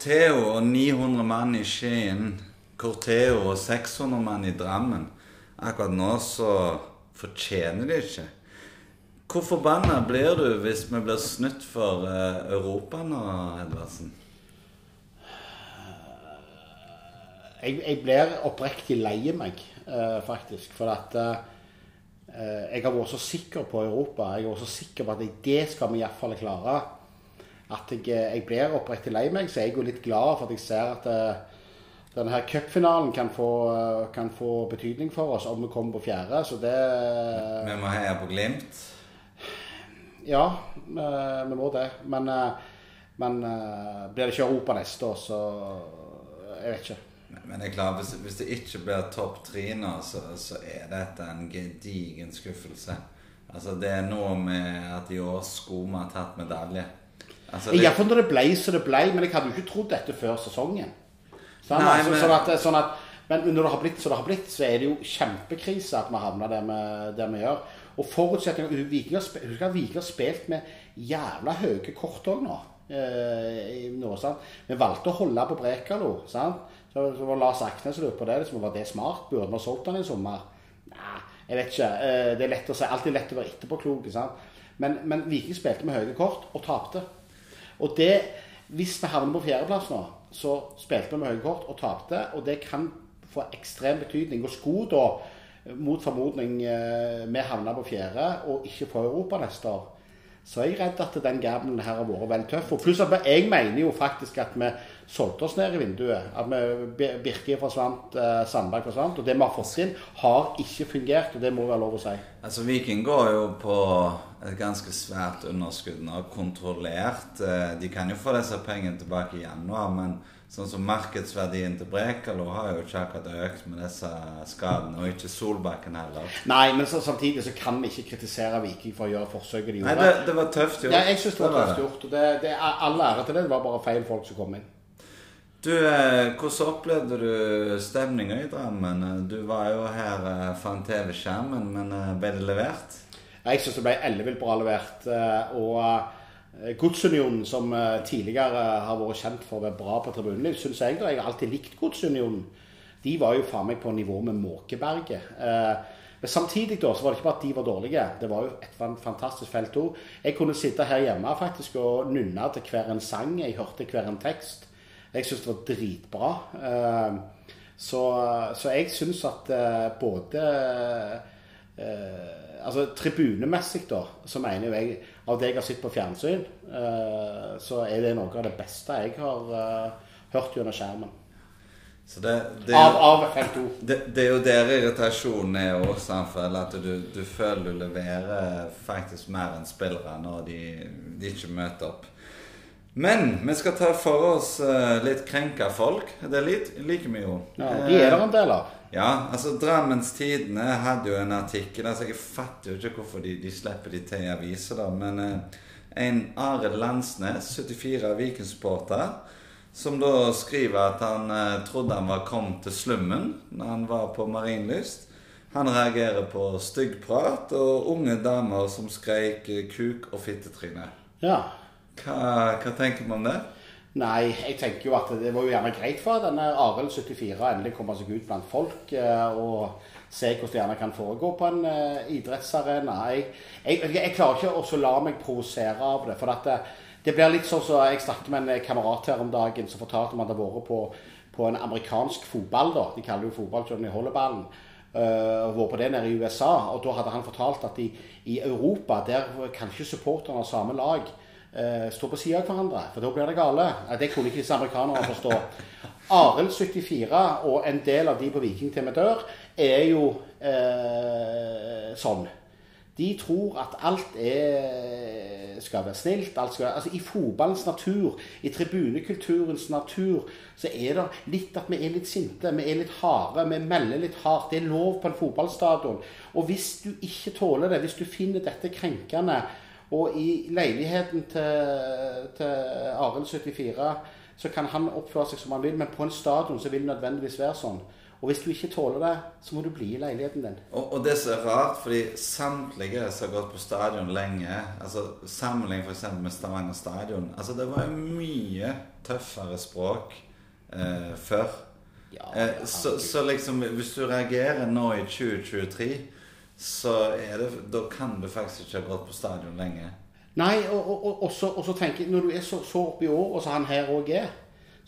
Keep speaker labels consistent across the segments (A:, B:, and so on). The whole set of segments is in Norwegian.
A: Corteo og 900 mann i Skien, Corteo og 600 mann i Drammen. Akkurat nå så fortjener de ikke. Hvor forbanna blir du hvis vi blir snytt for eh, Europa nå, Edvardsen?
B: Jeg, jeg blir oppriktig lei meg, eh, faktisk. For at eh, jeg har vært så sikker på Europa. Jeg har vært så sikker på at det skal vi iallfall klare. At jeg, jeg blir oppriktig lei meg. Så jeg er jo litt glad for at jeg ser at eh, denne her cupfinalen kan, få, eh, kan få betydning for oss om vi kommer på fjerde. Så det
A: Vi må heie på Glimt.
B: Ja, vi, vi må det. Men, eh, men blir det ikke Europa neste år, så Jeg vet ikke.
A: Men- Men det er klart, hvis, hvis det ikke blir topp tre nå, så, så er dette en gedigen skuffelse. Altså, det er noe med at i år skulle vi ha tatt medalje. Altså, det-
B: Iallfall når det ble som det ble, men jeg hadde jo ikke trodd dette før sesongen. Sånn,
A: Nei,
B: altså,
A: men-
B: sånn at, sånn at, men når det har blitt som det har blitt, så er det jo kjempekrise at vi havner der vi, der vi gjør. Og forutsetninger Viking har, Viking har spilt med jævla høye kort òg nå. Eh, nå, sant? Vi valgte å holde på Brekalo. sant? Så, så var Lars Aknes lurte på det. Liksom, var det smart? Burde vi ha solgt han i sommer? Nei, jeg vet ikke. Eh, det er lett å si. Alltid lett å være etterpåklok. Men, men Viking spilte med høye kort og tapte. Og det, hvis vi havner på fjerdeplass nå, så spilte vi med høye kort og tapte. Og det kan få ekstrem betydning. Og skulle da, mot formodning, eh, vi havne på fjerde og ikke få Europa neste år, så er jeg redd at den gamblen her har vært veldig tøff. Og pluss at jeg mener jo faktisk at vi solgte oss ned i vinduet. At vi, Birke forsvant, eh, Sandberg forsvant. Og det vi har fått inn, har ikke fungert. Og det må være lov å si.
A: Altså, Viking går jo på et ganske svært underskudd nå, kontrollert. Eh, De kan jo få disse pengene tilbake i januar, men sånn som markedsverdien til Brekalo har jo ikke akkurat økt med disse skadene, og ikke Solbakken heller.
B: Nei, men så, samtidig så kan vi ikke kritisere Viking for å gjøre forsøket de
A: Nei,
B: gjorde.
A: det, det var tøft gjort.
B: Ja, jeg syns det var tøft gjort. og Det, det all ære til det. Det var bare feil folk som kom inn.
A: Du, eh, hvordan opplevde du stemninga i Drammen? Du var jo her eh, foran TV-skjermen, men eh, ble det levert?
B: Jeg syns det ble ellevilt bra levert. Og Godsunionen, som tidligere har vært kjent for å være bra på tribunene, syns jeg da. Jeg har alltid likt Godsunionen. De var jo faen meg på nivå med Måkeberget. Men samtidig da, så var det ikke bare at de var dårlige. Det var jo et fantastisk felt òg. Jeg kunne sitte her hjemme faktisk og nynne til hver en sang. Jeg hørte hver en tekst. Jeg syns det var dritbra. Eh, Så, så jeg syns at eh, både eh, Altså tribunemessig, da, så mener jo jeg Av det jeg har sett på fjernsyn, eh, så er det noe av det beste jeg har hørt gjennom skjermen.
A: Så det, det,
B: Av, av felt 2.
A: det, det er jo der irritasjonen er også, Samfell, at du, du føler du leverer faktisk mer enn spillere når de, de ikke møter opp. Men vi skal ta for oss eh, litt krenka folk. Det lik, liker vi jo.
B: Ja, de er det en del av.
A: Ja, altså Drammens Tidende hadde jo en artikkel altså Jeg fatter jo ikke hvorfor de, de slipper de til i aviser, da. Men eh, en Arild Landsnes, 74 Viken-supporter, som da skriver at han eh, trodde han var kommet til slummen når han var på Marienlyst. Han reagerer på styggprat og unge damer som skreik eh, kuk og fittetryne.
B: Ja.
A: Hva, hva tenker man om det?
B: Nei, jeg tenker jo at det var jo gjerne greit for denne Arild 74 å endelig komme seg ut blant folk eh, og se hvordan det gjerne kan foregå på en eh, idrettsarena. Jeg, jeg, jeg klarer ikke å la meg provosere av det. For det, det blir litt sånn som Jeg snakket med en kamerat her om dagen som fortalte om han hadde vært på, på en amerikansk fotball. da, De kaller jo fotball Johnny Holleballen. Uh, vært på det nede i USA. og Da hadde han fortalt at i, i Europa der kan ikke supporterne av samme lag eh, stå på siden av hverandre, for da blir det gale. Det kunne ikke disse amerikanerne forstå. Arild 74 og en del av de på Viking til vi dør, er jo eh, sånn. De tror at alt er, skal være snilt. Alt skal, altså I fotballens natur, i tribunekulturens natur, så er det litt at vi er litt sinte, vi er litt harde, vi melder litt hardt. Det er lov på en fotballstadion. Og hvis du ikke tåler det, hvis du finner dette krenkende og i leiligheten til, til Arild 74 så kan han oppføre seg som han vil, men på en stadion så vil det nødvendigvis være sånn. Og hvis du ikke tåler det, så må du bli i leiligheten din.
A: Og, og det som er rart, fordi samtlige som har gått på stadion lenge altså Sammenlignet f.eks. med Stavanger stadion altså Det var jo mye tøffere språk eh, før.
B: Ja,
A: Eh, så, så liksom, hvis du reagerer nå i 2023, så det Da kan du faktisk ikke ha gått på stadion lenge.
B: Nei, og, og, og, og, så, tenker jeg, når du er så, så oppe i år, og så han her òg er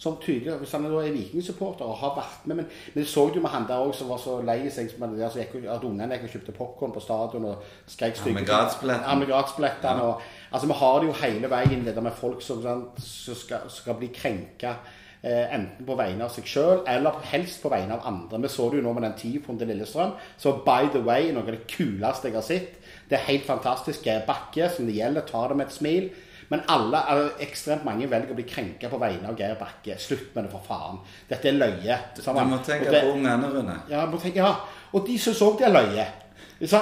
B: som tydelig, Hvis han er vikingsupporter og har vært med Men, men så du med han der òg som var så lei seg som der, så gikk, at ungene gikk og kjøpte popkorn på stadion og skrek
A: Ja, med gradsbilletten.
B: Ja, altså, vi har det jo hele veien, det der med folk som, som skal, skal bli krenka. Eh, enten på vegne av seg sjøl, eller helst på vegne av andre. Vi så det jo nå med den Tifon til Lillestrøm. Så by the way, noe av det kuleste jeg har sett. Det er helt fantastisk. Geir Bakke, som det gjelder, tar det med et smil. Men alle, altså, ekstremt mange velger å bli krenka på vegne av Geir Bakke. Slutt med det, for faen. Dette er løye.
A: Du må tenke
B: det-
A: på ungene, Rune.
B: ja, ja. Og de syns òg det er løye.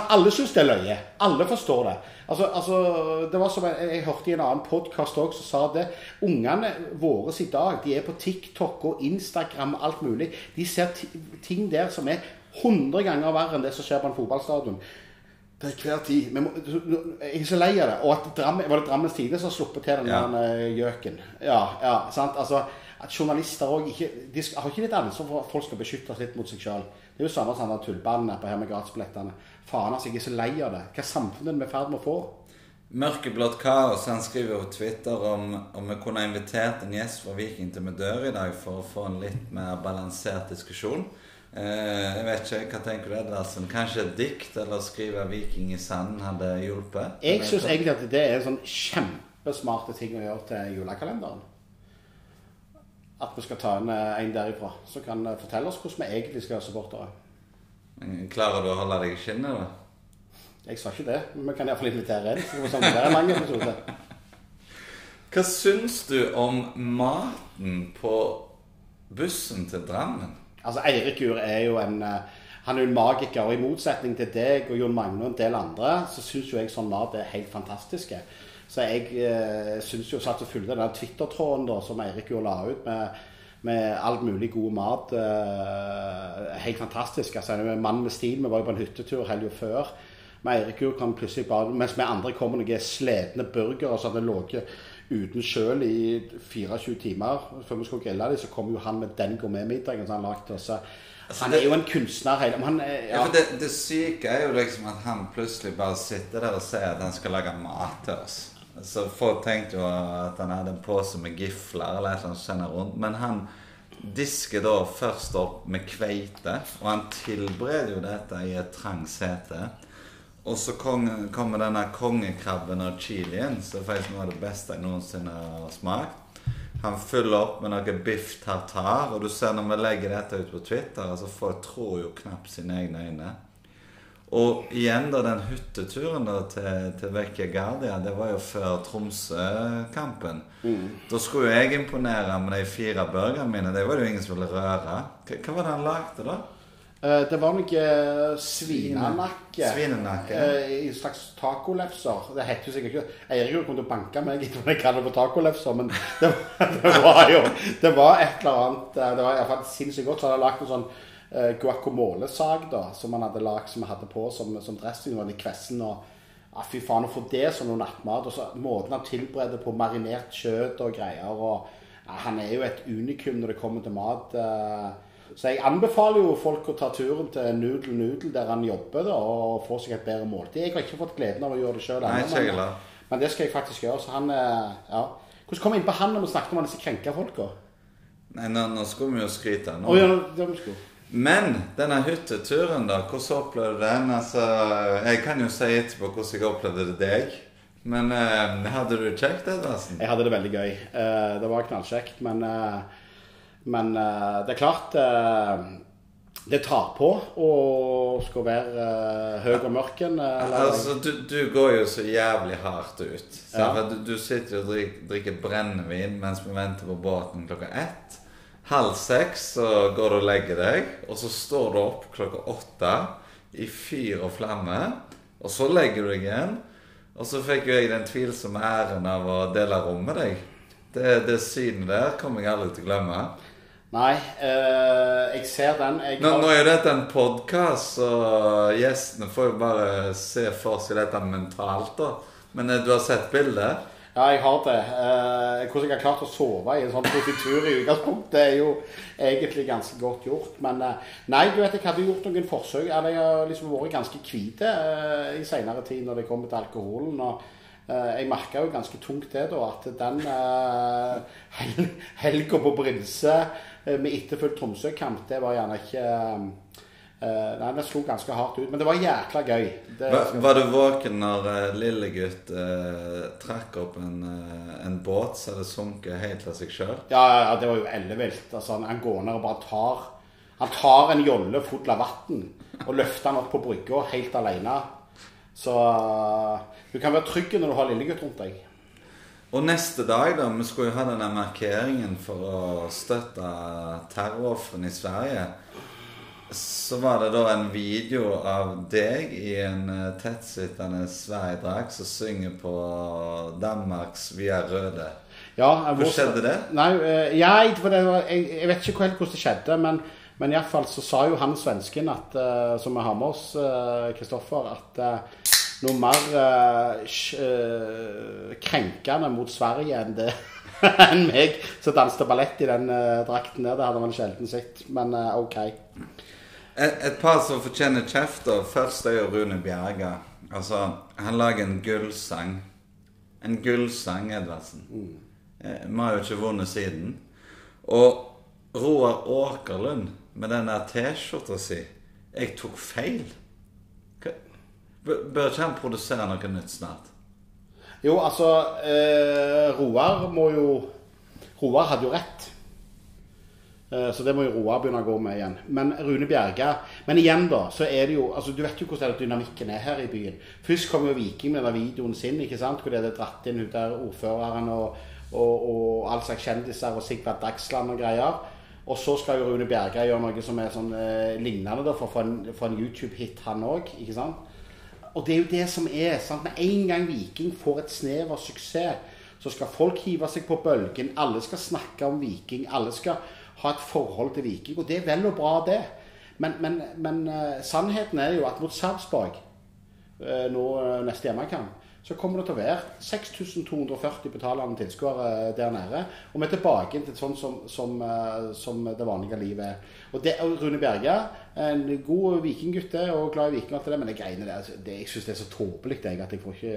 B: Alle syns det er løye. Alle forstår det. Altså, altså, det var som jeg, jeg hørte i en annen podkast òg som sa det. Ungene våre i dag de er på TikTok og Instagram alt mulig. De ser ti- ting der som er 100 ganger verre enn det som skjer på en fotballstadion. Til hver tid. Må, jeg er så lei av det. Og at Drammen, var det Drammens Tidende som har sluppet til den
A: Ja.
B: der eh, gjøken? Ja, ja, sant? Altså, at journalister òg ikke De skal, har ikke litt ansvar for at folk skal beskytte seg litt mot seg sjøl. Det er jo samme som tullballene på her med gratisbillettene. Faen, altså, jeg er så lei av det. Hva samfunn er vi i ferd med å få?
A: Mørkeblått kaos han skriver på Twitter om, om vi kunne invitert en gjest fra Viking til Medør i dag for å få en litt mer balansert diskusjon. Eh, jeg vet ikke, Hva tenker du, Edvardsen? Kanskje et dikt eller å skrive 'Viking i sanden' hadde hjulpet?
B: Jeg syns egentlig at det er en sånn kjempesmarte ting å gjøre til julekalenderen. At vi skal ta inn eh, en derifra som kan eh, fortelle oss hvordan vi egentlig skal være supportere.
A: Klarer du å holde deg i skinnet, da?
B: Jeg sa ikke det, men vi kan iallfall invitere en. Så det er en lang episode.
A: Hva syns du om maten på bussen til Drammen?
B: Altså, Eirikur er jo en eh, han er jo en magiker, og i motsetning til deg og Jon Magne og en del andre, så syns jo jeg sånn mat er helt fantastiske. Så jeg eh, syns jo satt og fulgte den Twitter-tråden da, som Eirik jo la ut med, med alt mulig god mat. Eh, helt fantastisk. altså en Mann med stil. Vi var jo på en hyttetur helga før. Med Eirikur kom plutselig bare Mens vi andre kom med noen slitne burgere som hadde ligget uten sjøl i 24 timer før vi skulle grille dem, så kom jo han med den gourmetmiddagen som han lagde. Så,
A: Altså,
B: han
A: det-
B: er jo en kunstner. hele- Han, er-
A: Ja,
B: ja,
A: for det, det syke er jo liksom at han plutselig bare sitter der og sier at han skal lage mat til oss. Så folk tenkte jo at han hadde en pose med gifler eller som sender rundt. Men han disker da først opp med kveite, og han tilbereder jo dette i et trangt sete. Og så kommer denne kongekrabben og chilien, som faktisk noe av det beste jeg noensinne har smakt. Han fyller opp med noe biff tartar, og du ser når vi legger dette ut på Twitter, altså folk tror jo knapt sine egne øyne. Og igjen da den hytteturen da til, til Vecchia Gardia, det var jo før Tromsø-kampen. Da skulle jo jeg imponere med de fire burgerne mine. Det var det jo ingen som ville røre. Hva, hva var det han lagde, da?
B: Eh, Det var noe svinenakke.
A: Svinenakke.
B: eh, I slags tacolefser. Det heter jo sikkert ikke Eirik kom til å banke meg etter jeg det for tacolefser, men det, det var jo Det var et eller annet eh, Det var iallfall sinnssykt godt. Så hadde jeg lagd en sånn uh, guacamole-sag da, som han hadde lagd, som vi hadde på som, som dressing. Det var litt kvessen og ja, Fy faen, å få det som noe nattmat. Og så måten han tilbereder på marinert kjøtt og greier. og ja, Han er jo et unikum når det kommer til mat. eh, så jeg anbefaler jo folk å ta turen til Noodle Noodle der han jobber, da, og få seg et bedre måltid. Jeg har ikke fått gleden av å gjøre det sjøl
A: ennå,
B: men, men det skal jeg faktisk gjøre. Så han eh, Ja. Hvordan kom vi inn på han når vi snakket om disse krenka folka?
A: Nei, nå, nå skulle vi jo skryte. Nå.
B: Oh, ja, det vi skulle.
A: Men denne hytteturen, da, hvordan opplevde du den? Altså, jeg kan jo si etterpå hvordan jeg opplevde det deg. Men eh, hadde du kjekt, Edvardsen?
B: Jeg hadde det veldig gøy. Eh, det var knallkjekt, men eh, Men eh, det er klart eh, Det tar på å skal være uh, høy og mørk
A: Altså, du, du går jo så jævlig hardt ut.
B: Ja.
A: Du, du sitter og drikker, drikker brennevin mens vi venter på båten klokka ett. Halv seks så går du og legger deg, og så står du opp klokka åtte i fyr og flamme. Og så legger du deg igjen. Og så fikk jo jeg den tvilsomme æren av å dele rom med deg. Det, det synet der kommer jeg aldri til å glemme.
B: Nei, eh, jeg ser den. Jeg
A: Nå,
B: har-
A: nå er dette en podkast, så gjestene får jo bare se for seg dette mentalt, da. Men eh, du har sett bildet?
B: Ja, jeg har det. Eh, hvordan jeg har klart å sove i en sånn positur i utgangspunktet, er jo egentlig ganske godt gjort. Men eh, nei, du vet, jeg hadde gjort noen forsøk. Eller jeg har liksom vært ganske hvit eh, i senere tid når det kommer til alkoholen. og eh, jeg merka jo ganske tungt det, da, at den eh, helga på Brinse med etterfulgt Tromsø-kamp, det var gjerne ikke eh, Nei, vi slo ganske hardt ut. Men det var jækla gøy. Det,
A: Var, var du våken når uh, lillegutt uh, trakk opp en, uh, en båt som hadde sunket helt av seg sjøl?
B: Ja, ja, det var jo ellevilt. Altså, han- han går ned og bare tar Han tar en jolle full av vann og løfter den opp på brygga helt alene. Så du kan være trygg når du har lillegutt rundt deg.
A: Og neste dag, da, vi skulle jo ha denne markeringen for å støtte terrorofrene i Sverige. Så var det da en video av deg i en eh, tettsittende Sverigedrakt som synger på Danmarks 'Vi er røde'.
B: Ja,
A: Hvor skjedde det?
B: Nei, eh, jeg, det var, jeg, jeg vet ikke helt hvordan det skjedde, men, men iallfall så sa jo han svensken at, eh, som vi har med oss, Kristoffer, at noe mer uh, krenkende mot Sverige enn det enn meg som danset ballett i den uh, drakten der. Det hadde man sjelden sett, men uh, OK.
A: Et, et par som fortjener kjeft, da. Først er jo Rune Bjerga. Altså, han lager en gullsang. En gullsang, Edvardsen. Vi har jo ikke vunnet siden. Og Roar Åkerlund med den der T-skjorta si Jeg tok feil. Bør ikke han produsere noe nytt snart?
B: Jo, altså eh, Roar må jo Roar hadde jo rett. Eh, Så det må jo Roar begynne å gå med igjen. Men Rune Bjerga Men igjen, da, så er det jo altså Du vet jo hvordan dynamikken er her i byen. Først kom jo Viking med den videoen sin, ikke sant? hvor de hadde dratt inn ut der ordføreren og, og, og all slags kjendiser og Sigvard Dagsland og greier. Og så skal jo Rune Bjerga gjøre noe som er sånn eh, lignende da, for å få en, en YouTube-hit, han òg. Ikke sant? Og det er jo det som er. sant? Med en gang Viking får et snev av suksess, så skal folk hive seg på bølgen. Alle skal snakke om Viking. Alle skal ha et forhold til Viking. Og det er vel og bra, det. Men, men, men uh, sannheten er jo at mot Sarpsborg uh, nå uh, neste hjemmekamp, så kommer det til å være 6240 betalende tilskuere der nede. Og vi er tilbake til sånn som, som, eh, som det vanlige livet er. Og, det, Rune Berge, en god vikinggutt og glad i Viking og det der, men det greiene der, altså, det, jeg syns det er så tåpelig at jeg får ikke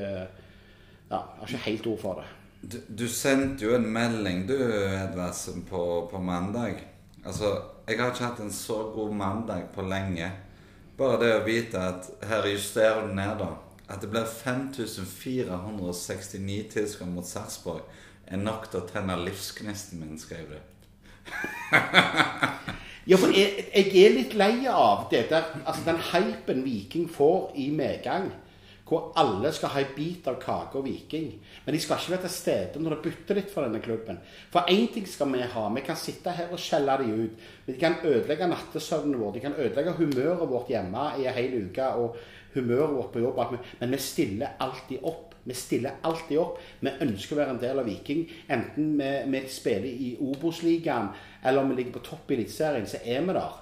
B: Ja, jeg har ikke helt ord for det.
A: Du, du sendte jo en melding, du, Edvardsen, på, på mandag. Altså, jeg har ikke hatt en så god mandag på lenge. Bare det å vite at her justerer du ned, da. At det blir 5469 tilskuere mot Sarpsborg, er nok til å tenne livsgnisten min, skrev du.
B: Ja, for jeg, jeg er litt lei av det der, altså den hypen Viking får i medgang. Hvor alle skal ha en bit av kaka og Viking. Men de skal ikke være til stede når det butter litt for denne klubben. For én ting skal vi ha. Vi kan sitte her og skjelle de ut. De kan ødelegge nattesøvnen vår. De kan ødelegge humøret vårt hjemme i en hel uke. Og humøret vårt på jobb. mulig. Men vi stiller alltid opp. Vi stiller alltid opp. Vi ønsker å være en del av Viking. Enten vi, vi spiller i Obos-ligaen eller om vi ligger på topp i Eliteserien, så er vi der.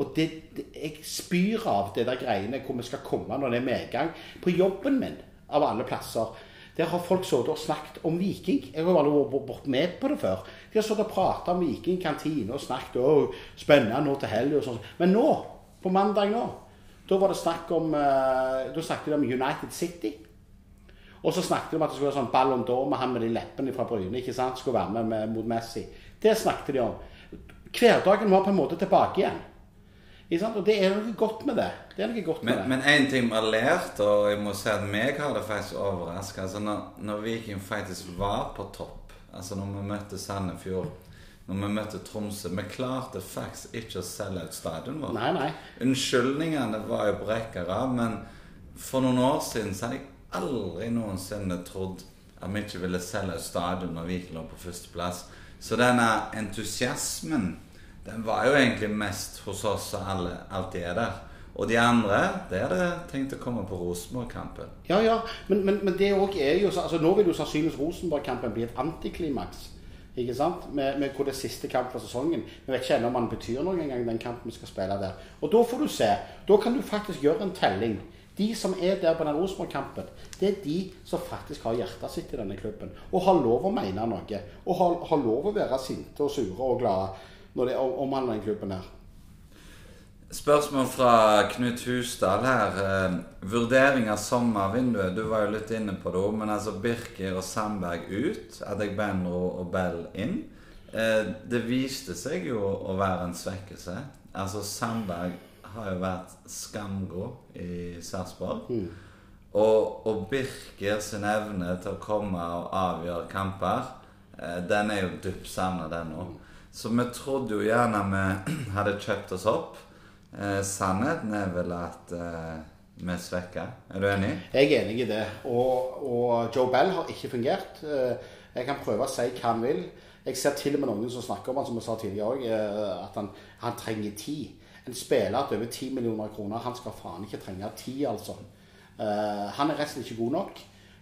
B: Og det, det, jeg spyr av det der greiene hvor vi skal komme når det er medgang. På jobben min, av alle plasser, der har folk sittet og snakket om Viking. Jeg har aldri vært med på det før. De har sittet og pratet om Viking kantine og snakket om spennende nå til helga og sånn. Men nå, på mandag nå, da var det snakk om eh, Da snakket de om United City. Og så snakket de om at det skulle være sånn Ballon d'Or med han med de leppene fra Bryne. ikke sant? Skulle være med, med mot Messi. Det snakket de om. Hverdagen var på en måte tilbake igjen. Ikke sant? Og det er noe godt med det. Det er noe godt med
A: Men,
B: det.
A: men en ting vi har lært, og jeg må si at meg har det faktisk overraska altså når, når Viking faktisk var på topp, altså når vi møtte Sandefjord, når vi møtte Tromsø Vi klarte faktisk ikke å selge ut stadion vår.
B: Nei, nei.
A: Unnskyldningene var jo på rekke og rad, men for noen år siden så hadde jeg aldri noensinne trodd at vi ikke ville selge ut stadion når Viking lå på førsteplass. Så denne entusiasmen, den var jo egentlig mest hos oss som alle alltid er der. Og de andre, det er det tenkt å komme på Rosenborg-kampen.
B: Ja, ja. Men, men, men det òg er jo så- altså Nå vil jo sannsynligvis Rosenborg-kampen bli et antiklimaks. Ikke sant? Med, med hvor det er siste kamp for sesongen. Vi vet ikke ennå om han betyr noe engang, den kampen vi skal spille der. Og da får du se. Da kan du faktisk gjøre en telling. De som er der på den Rosenborg-kampen, det er de som faktisk har hjertet sitt i denne klubben. Og har lov å mene noe. Og har, har lov å være sinte og sure og glade når det omhandler den klubben her.
A: Spørsmål fra Knut Husdal her. Eh, vurdering av sommervinduet. Du var jo litt inne på det men altså Birker og Sandberg ut. Adegbenro og Bell inn. Eh, det viste seg jo å være en svekkelse. Altså Sandberg har jo vært skamgod i Sarpsborg. Mm. Og, og Birker sin evne til å komme og avgjøre kamper, eh, den er jo dypt savna, den nå. Så vi trodde jo gjerne vi hadde kjøpt oss opp. Eh, sannheten er vel at eh, vi er svekka. Er du enig?
B: Jeg er enig i det. Og, og, Joe Bell har ikke fungert. Eh, jeg kan prøve å si hva han vil. Jeg ser til og med noen som snakker om han, som jeg sa tidligere òg, eh, at han, han, trenger tid. En spiller til over 10 millioner kroner, han skal faen ikke trenge tid, altså. Uh, han er slett ikke god nok.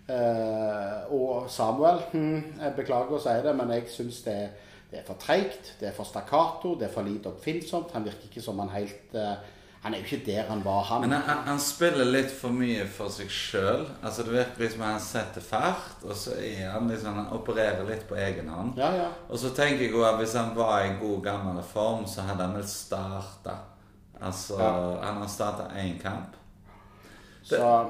B: Uh, og Samuel hm, Jeg beklager å si det, men jeg syns det er det er for treigt, det er for stakkato, det er for lite oppfinnsomt. Han virker ikke som han helt uh, Han er jo ikke der han var, han.
A: Men han, han spiller litt for mye for seg sjøl. Altså, det virker liksom han setter fart, og så er han liksom Han opererer litt på egen hånd.
B: Ja, ja.
A: Og så tenker jeg at hvis han var i god, gammel form, så hadde han vel starta. Altså, ja. han har starta én kamp. Så, ja.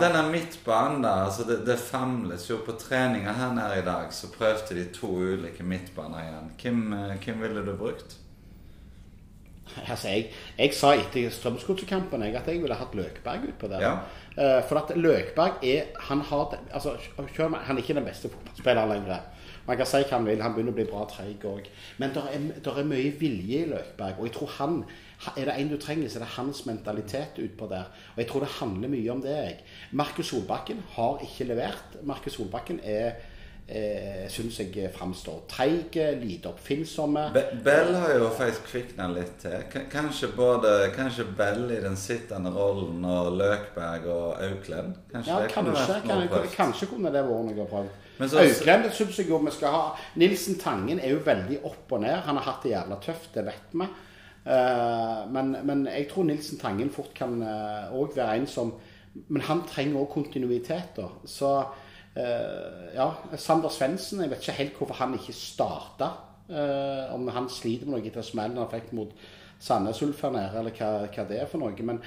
A: Denne midtbanen, der, altså det, det, famles jo på treninga her nede i dag. Så prøvde de to ulike midtbaner igjen. Hvem, eh, hvem ville du brukt?
B: Altså, jeg, jeg sa etter Strømsgodset-kampen at jeg ville hatt Løkberg utpå der. Ja. Uh, for at Løkberg er han, har, altså, han er ikke den beste fotballspilleren lenger. Man kan si hva han vil, han begynner å bli bra treig òg. Men det er, er, mye vilje i Løkberg. Og jeg tror han er det en du trenger, så er det hans mentalitet utpå der. Og jeg tror det handler mye om det. jeg. Markus Solbakken har ikke levert. Markus Solbakken er eh, syns jeg framstår treig, lite oppfinnsomme.
A: Be Bell har jo faktisk kvikna litt til. Kanskje både kanskje Bell i den sittende rollen og Løkberg og Auklend?
B: Kanskje ja, kanskje, kunne kan, kanskje kunne det vært noe å prøve. Auklend syns jeg jo vi skal ha. Nilsen Tangen er jo veldig opp og ned. Han har hatt det jævla tøft, det vet vi. Uh, men, men, jeg tror Nilsen Tangen fort kan òg uh, være en som Men han trenger òg kontinuitet. da. Så uh, ja, Sander Svendsen, jeg vet ikke helt hvorfor han ikke starta. om han sliter med noe etter smellen han fikk mot Sandnes Ulf nede, eller hva, hva, det er for noe. Men,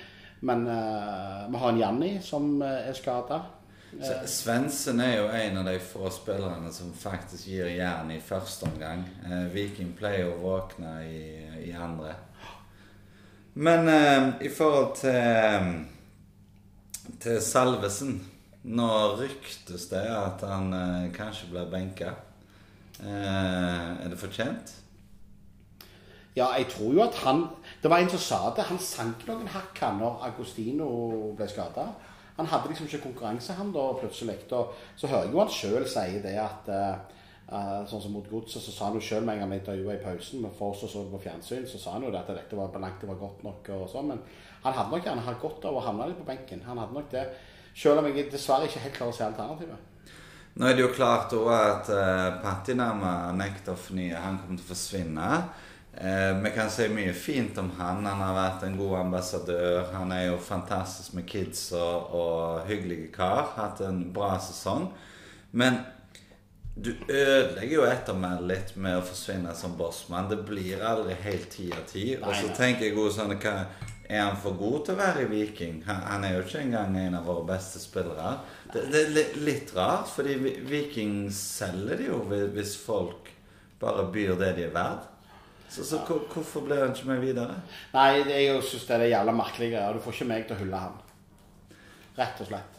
B: men vi har en Janni som er skada.
A: Svendsen er jo en av de få spillerne som faktisk gir jern i første omgang. Eh, Viking pleier å våkne i, i andre. Men eh, i forhold til, til Salvesen Nå ryktes det at han eh, kanskje blir benka. Eh, er det fortjent?
B: Ja, jeg tror jo at han Det var en som sa det. Han sank noen hakk når Agostino ble skada. Han hadde liksom ikke konkurranse, han da, plutselig. Og så hører jeg jo han sjøl si det at uh, Sånn som mot Godset, så sa han jo sjøl med en gang vi intervjua i pausen, for oss så på fjernsyn, så sa han jo det at dette var langt det var godt nok og sånn. Men han hadde nok gjerne hatt godt av å havne litt på benken. Han hadde nok det. Sjøl om jeg dessverre ikke helt klarer å se alternativet.
A: Nå er det jo klart at uh, Patinama nekter å fornye. Han kommer til å forsvinne. Eh, vi kan si mye fint om han. Han har vært en god ambassadør. Han er jo fantastisk med kids og, og hyggelig kar. Hatt en bra sesong. Men du ødelegger jo ettermælet litt med å forsvinne som bossmann. Det blir aldri helt ti av ti. Og så tenker jeg også sånn hva, Er han for god til å være i Viking? Han, han, er jo ikke engang en av våre beste spillere. Det, det er litt rart, fordi Viking selger det jo hvis folk bare byr det de er verdt. Så, så ja. hvorfor ble han ikke med videre?
B: Nei, jeg syns det er jævla merkelig greier. Du får ikke meg til å hylle han. Rett og slett.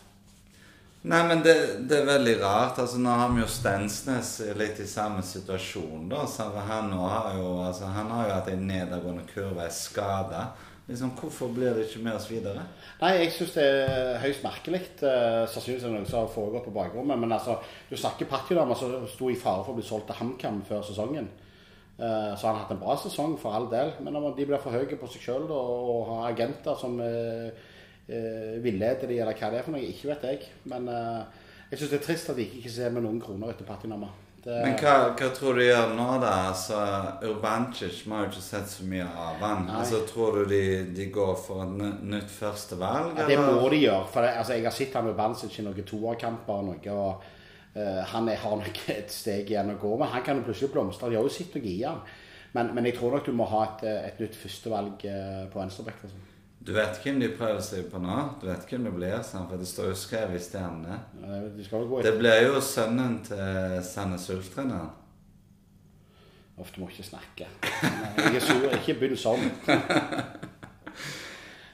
A: Nei, men det, det, er veldig rart. altså Nå har vi jo Stensnes litt i samme situasjon. da, så Han har jo altså, han har jo hatt en nedadgående kurve, er skada. Liksom, hvorfor blir det ikke med oss videre?
B: Nei, Jeg syns det er høyst merkelig. Uh, sannsynligvis det noe som har foregått på bakrommet. Men altså, du snakker Patjodam, som sto i fare for å bli solgt til HamKam før sesongen. Eh, så han har hatt en bra sesong, for all del. Men om de blir for høye på seg sjøl og har agenter som uh, til de, eller hva det er for noe, ikke vet jeg. Men uh, jeg syns det er trist at de ikke ser med noen kroner etter Patinama. Det,
A: Men hva, hva tror du gjør nå, da? Altså, Urbancic må har jo ikke sett så mye av han. Altså, Tror du de, de går for et ny- nytt førstevalg?
B: ja, det må de gjøre. For det, altså, jeg har sett han med Urbancic i noen toerkamper og noe. og eh, Han er, har nok et steg igjen å gå, men han kan jo plutselig blomstre. De har jo sett noe i han. Men, men jeg tror nok du må ha et, eh, et nytt førstevalg eh, på venstreback. Altså.
A: Du vet hvem de prøver seg på nå? Du vet hvem det blir? Sant? For det står jo skrevet i stjernene.
B: Ja, De skal
A: Det blir jo sønnen til Sandnes Ulf-treneren.
B: Du må ikke snakke. Jeg er sur. Ikke begynn sånn.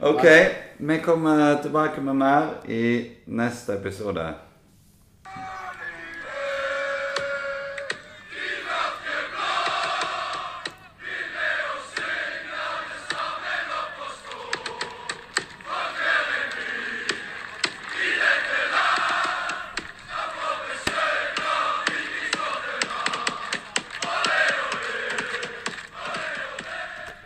A: Ok, vi kommer tilbake med mer i neste episode.